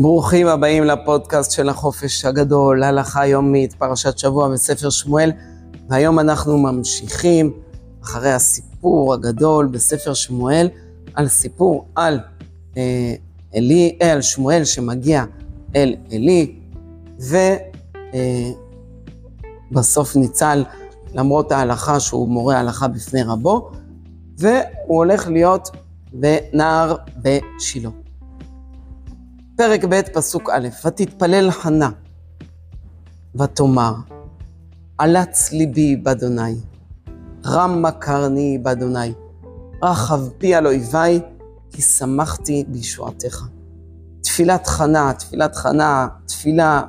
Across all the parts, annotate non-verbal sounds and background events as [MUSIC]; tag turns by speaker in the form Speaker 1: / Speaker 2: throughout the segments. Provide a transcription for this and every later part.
Speaker 1: ברוכים הבאים לפודקאסט של החופש הגדול, הלכה יומית, פרשת שבוע בספר שמואל, והיום אנחנו ממשיכים אחרי הסיפור הגדול בספר שמואל, על סיפור על אה, אלי, אה, על שמואל שמגיע אל עלי, ובסוף אה, ניצל למרות ההלכה שהוא מורה הלכה בפני רבו, והוא הולך להיות בנער בשילה. פרק ב', פסוק א', ותתפלל חנה, ותאמר, עלץ ליבי באדוני, רמה קרני באדוני, רחב פי על אויביי, כי שמחתי בישועתך. תפילת חנה, תפילת חנה, תפילה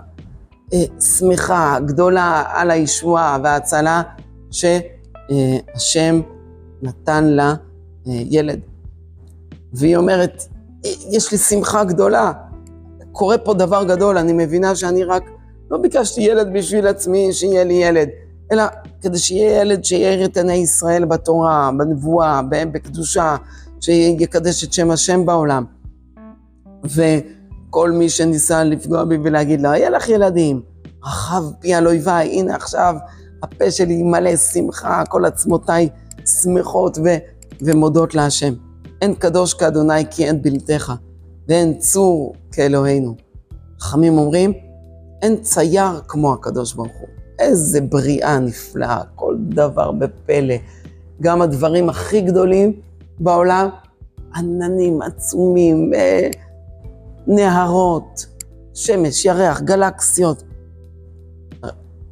Speaker 1: אה, שמחה, גדולה על הישועה וההצלה שהשם נתן לה אה, ילד. והיא אומרת, יש לי שמחה גדולה, קורה פה דבר גדול, אני מבינה שאני רק, לא ביקשתי ילד בשביל עצמי, שיהיה לי ילד, אלא כדי שיהיה ילד שיאיר את עיני ישראל בתורה, בנבואה, בקדושה, שיקדש את שם השם בעולם. וכל מי שניסה לפגוע בי ולהגיד לה, יהיה לך ילדים, רחב פי על אויביי, הנה עכשיו הפה שלי מלא שמחה, כל עצמותיי שמחות ו- ומודות להשם. אין קדוש כאדוני כי אין בלתך, ואין צור כאלוהינו. חכמים אומרים, אין צייר כמו הקדוש ברוך הוא. איזה בריאה נפלאה, כל דבר בפלא. גם הדברים הכי גדולים בעולם, עננים עצומים, אה, נהרות, שמש, ירח, גלקסיות.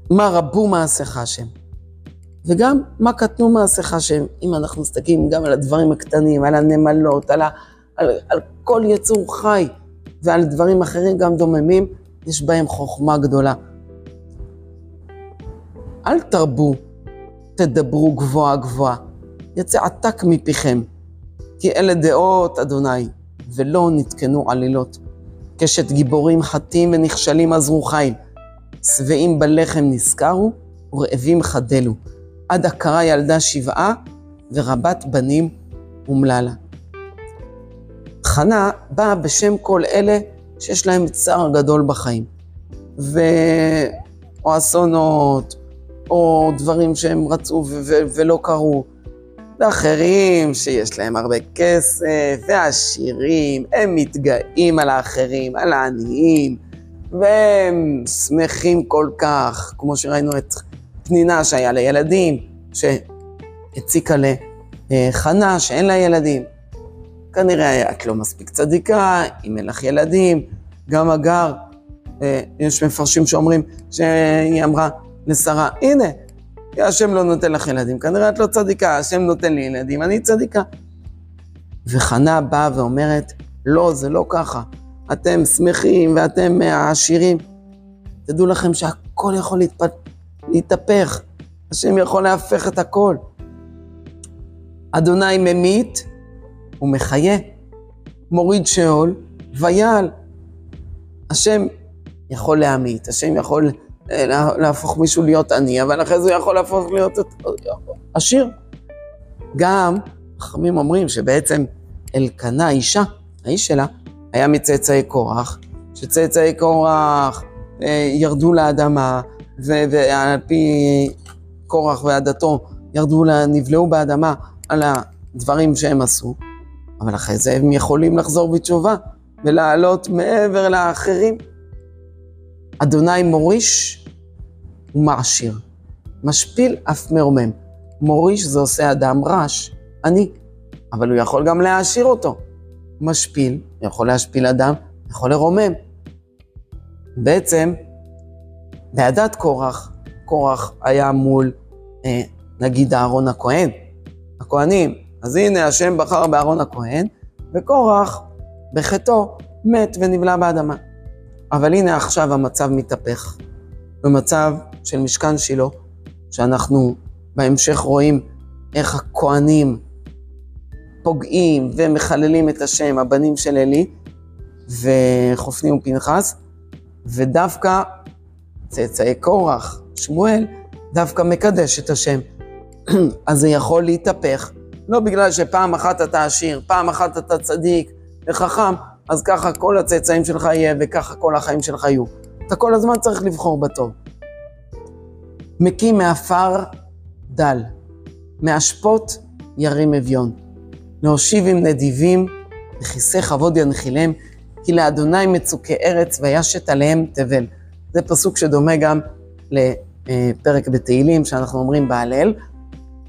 Speaker 1: מה רבו מעשיך השם. וגם מה קטנו מעשיך השם, אם אנחנו מסתכלים גם על הדברים הקטנים, על הנמלות, על, ה, על, על כל יצור חי ועל דברים אחרים גם דוממים, יש בהם חוכמה גדולה. אל תרבו, תדברו גבוהה גבוהה, יצא עתק מפיכם, כי אלה דעות אדוני, ולא נתקנו עלילות. קשת גיבורים חטאים ונכשלים עזרו חיל, שבעים בלחם נזכרו, ורעבים חדלו. עד עקרה ילדה שבעה, ורבת בנים אומללה. חנה באה בשם כל אלה שיש להם צער גדול בחיים. ו... או אסונות, או דברים שהם רצו ו- ו- ולא קרו. ואחרים שיש להם הרבה כסף, ועשירים, הם מתגאים על האחרים, על העניים, והם שמחים כל כך, כמו שראינו את פנינה שהיה לה ילדים, שהציקה לחנה שאין לה ילדים. כנראה את לא מספיק צדיקה, אם אין לך ילדים. גם הגר, אה, יש מפרשים שאומרים שהיא אמרה לשרה, הנה, השם לא נותן לך ילדים, כנראה את לא צדיקה, השם נותן לי ילדים, אני צדיקה. וחנה באה ואומרת, לא, זה לא ככה. אתם שמחים ואתם העשירים. תדעו לכם שהכל יכול להתפ... להתהפך. השם יכול להפך את הכל. אדוני ממית ומחיה, מוריד שאול ויעל. השם יכול להמית, השם יכול אה, להפוך מישהו להיות עני, אבל אחרי זה הוא יכול להפוך להיות עשיר. גם חכמים אומרים שבעצם אלקנה, אישה, האיש שלה, היה מצאצאי קורח, שצאצאי קורח אה, ירדו לאדמה, ועל פי קורח ועדתו ירדו, נבלעו באדמה על הדברים שהם עשו, אבל אחרי זה הם יכולים לחזור בתשובה ולעלות מעבר לאחרים. אדוני מוריש ומעשיר, משפיל אף מרומם. מוריש זה עושה אדם רש, אני, אבל הוא יכול גם להעשיר אותו. משפיל, יכול להשפיל אדם, יכול לרומם. בעצם, בעדת קורח, קורח היה מול, אה, נגיד, אהרון הכהן, הכהנים. אז הנה, השם בחר באהרון הכהן, וקורח, בחטאו, מת ונבלע באדמה. אבל הנה עכשיו המצב מתהפך. במצב של משכן שילה, שאנחנו בהמשך רואים איך הכהנים פוגעים ומחללים את השם, הבנים של עלי, וחופני ופנחס, ודווקא צאצאי קורח, שמואל, דווקא מקדש את השם. [CLEARS THROAT] אז זה יכול להתהפך, לא בגלל שפעם אחת אתה עשיר, פעם אחת אתה צדיק וחכם, אז ככה כל הצאצאים שלך יהיה, וככה כל החיים שלך יהיו. אתה כל הזמן צריך לבחור בטוב. מקים מעפר דל, מאשפות ירים אביון. להושיב עם נדיבים, וכיסא כבוד ינחילם, כי לאדוני מצוקי ארץ וישת עליהם תבל. זה פסוק שדומה גם לפרק בתהילים, שאנחנו אומרים בהלל.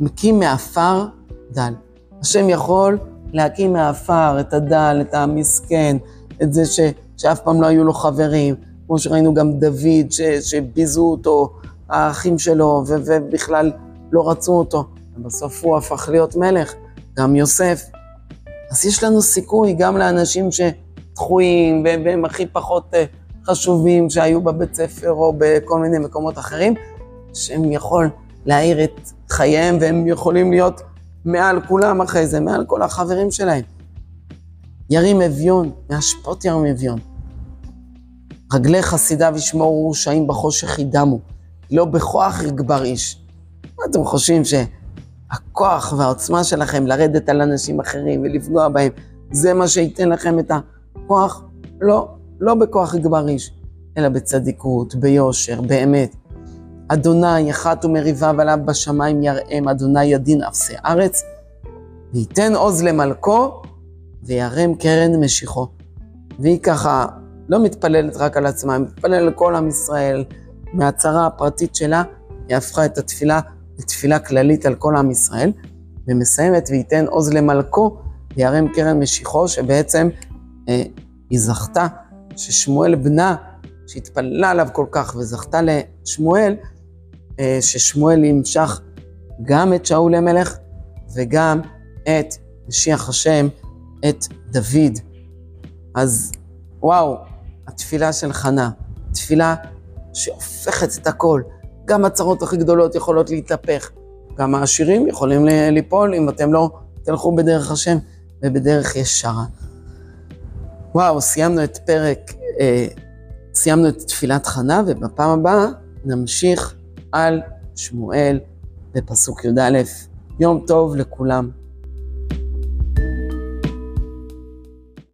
Speaker 1: מקים מעפר דל. השם יכול להקים מעפר את הדל, את המסכן, את זה ש, שאף פעם לא היו לו חברים, כמו שראינו גם דוד, ש, שביזו אותו, האחים שלו, ו, ובכלל לא רצו אותו. ובסוף הוא הפך להיות מלך, גם יוסף. אז יש לנו סיכוי גם לאנשים שדחויים והם הכי פחות אה, חשובים שהיו בבית ספר או בכל מיני מקומות אחרים, שהם יכול להאיר את חייהם והם יכולים להיות מעל כולם אחרי זה, מעל כל החברים שלהם. ירים אביון, מהשפות ירים אביון. רגלי חסידיו ישמורו רשעים בחושך ידמו, לא בכוח יגבר איש. מה אתם חושבים שהכוח והעוצמה שלכם לרדת על אנשים אחרים ולפגוע בהם, זה מה שייתן לכם את הכוח? לא, לא בכוח יגבר איש, אלא בצדיקות, ביושר, באמת. אדוני יחת ומריבה עליו בשמיים יראם, אדוני ידין אפסי ארץ, וייתן עוז למלכו, וירם קרן משיחו. והיא ככה לא מתפללת רק על עצמה, היא מתפללת על כל עם ישראל. מהצהרה הפרטית שלה, היא הפכה את התפילה לתפילה כללית על כל עם ישראל, ומסיימת וייתן עוז למלכו, וירם קרן משיחו, שבעצם אה, היא זכתה ששמואל בנה, שהתפללה עליו כל כך וזכתה לשמואל, ששמואל ימשך גם את שאול למלך וגם את משיח השם, את דוד. אז וואו, התפילה של חנה, תפילה שהופכת את הכל. גם הצרות הכי גדולות יכולות להתהפך. גם העשירים יכולים ליפול אם אתם לא תלכו בדרך השם ובדרך ישרה. וואו, סיימנו את פרק, אה, סיימנו את תפילת חנה, ובפעם הבאה נמשיך על שמואל בפסוק י"א. יום טוב לכולם.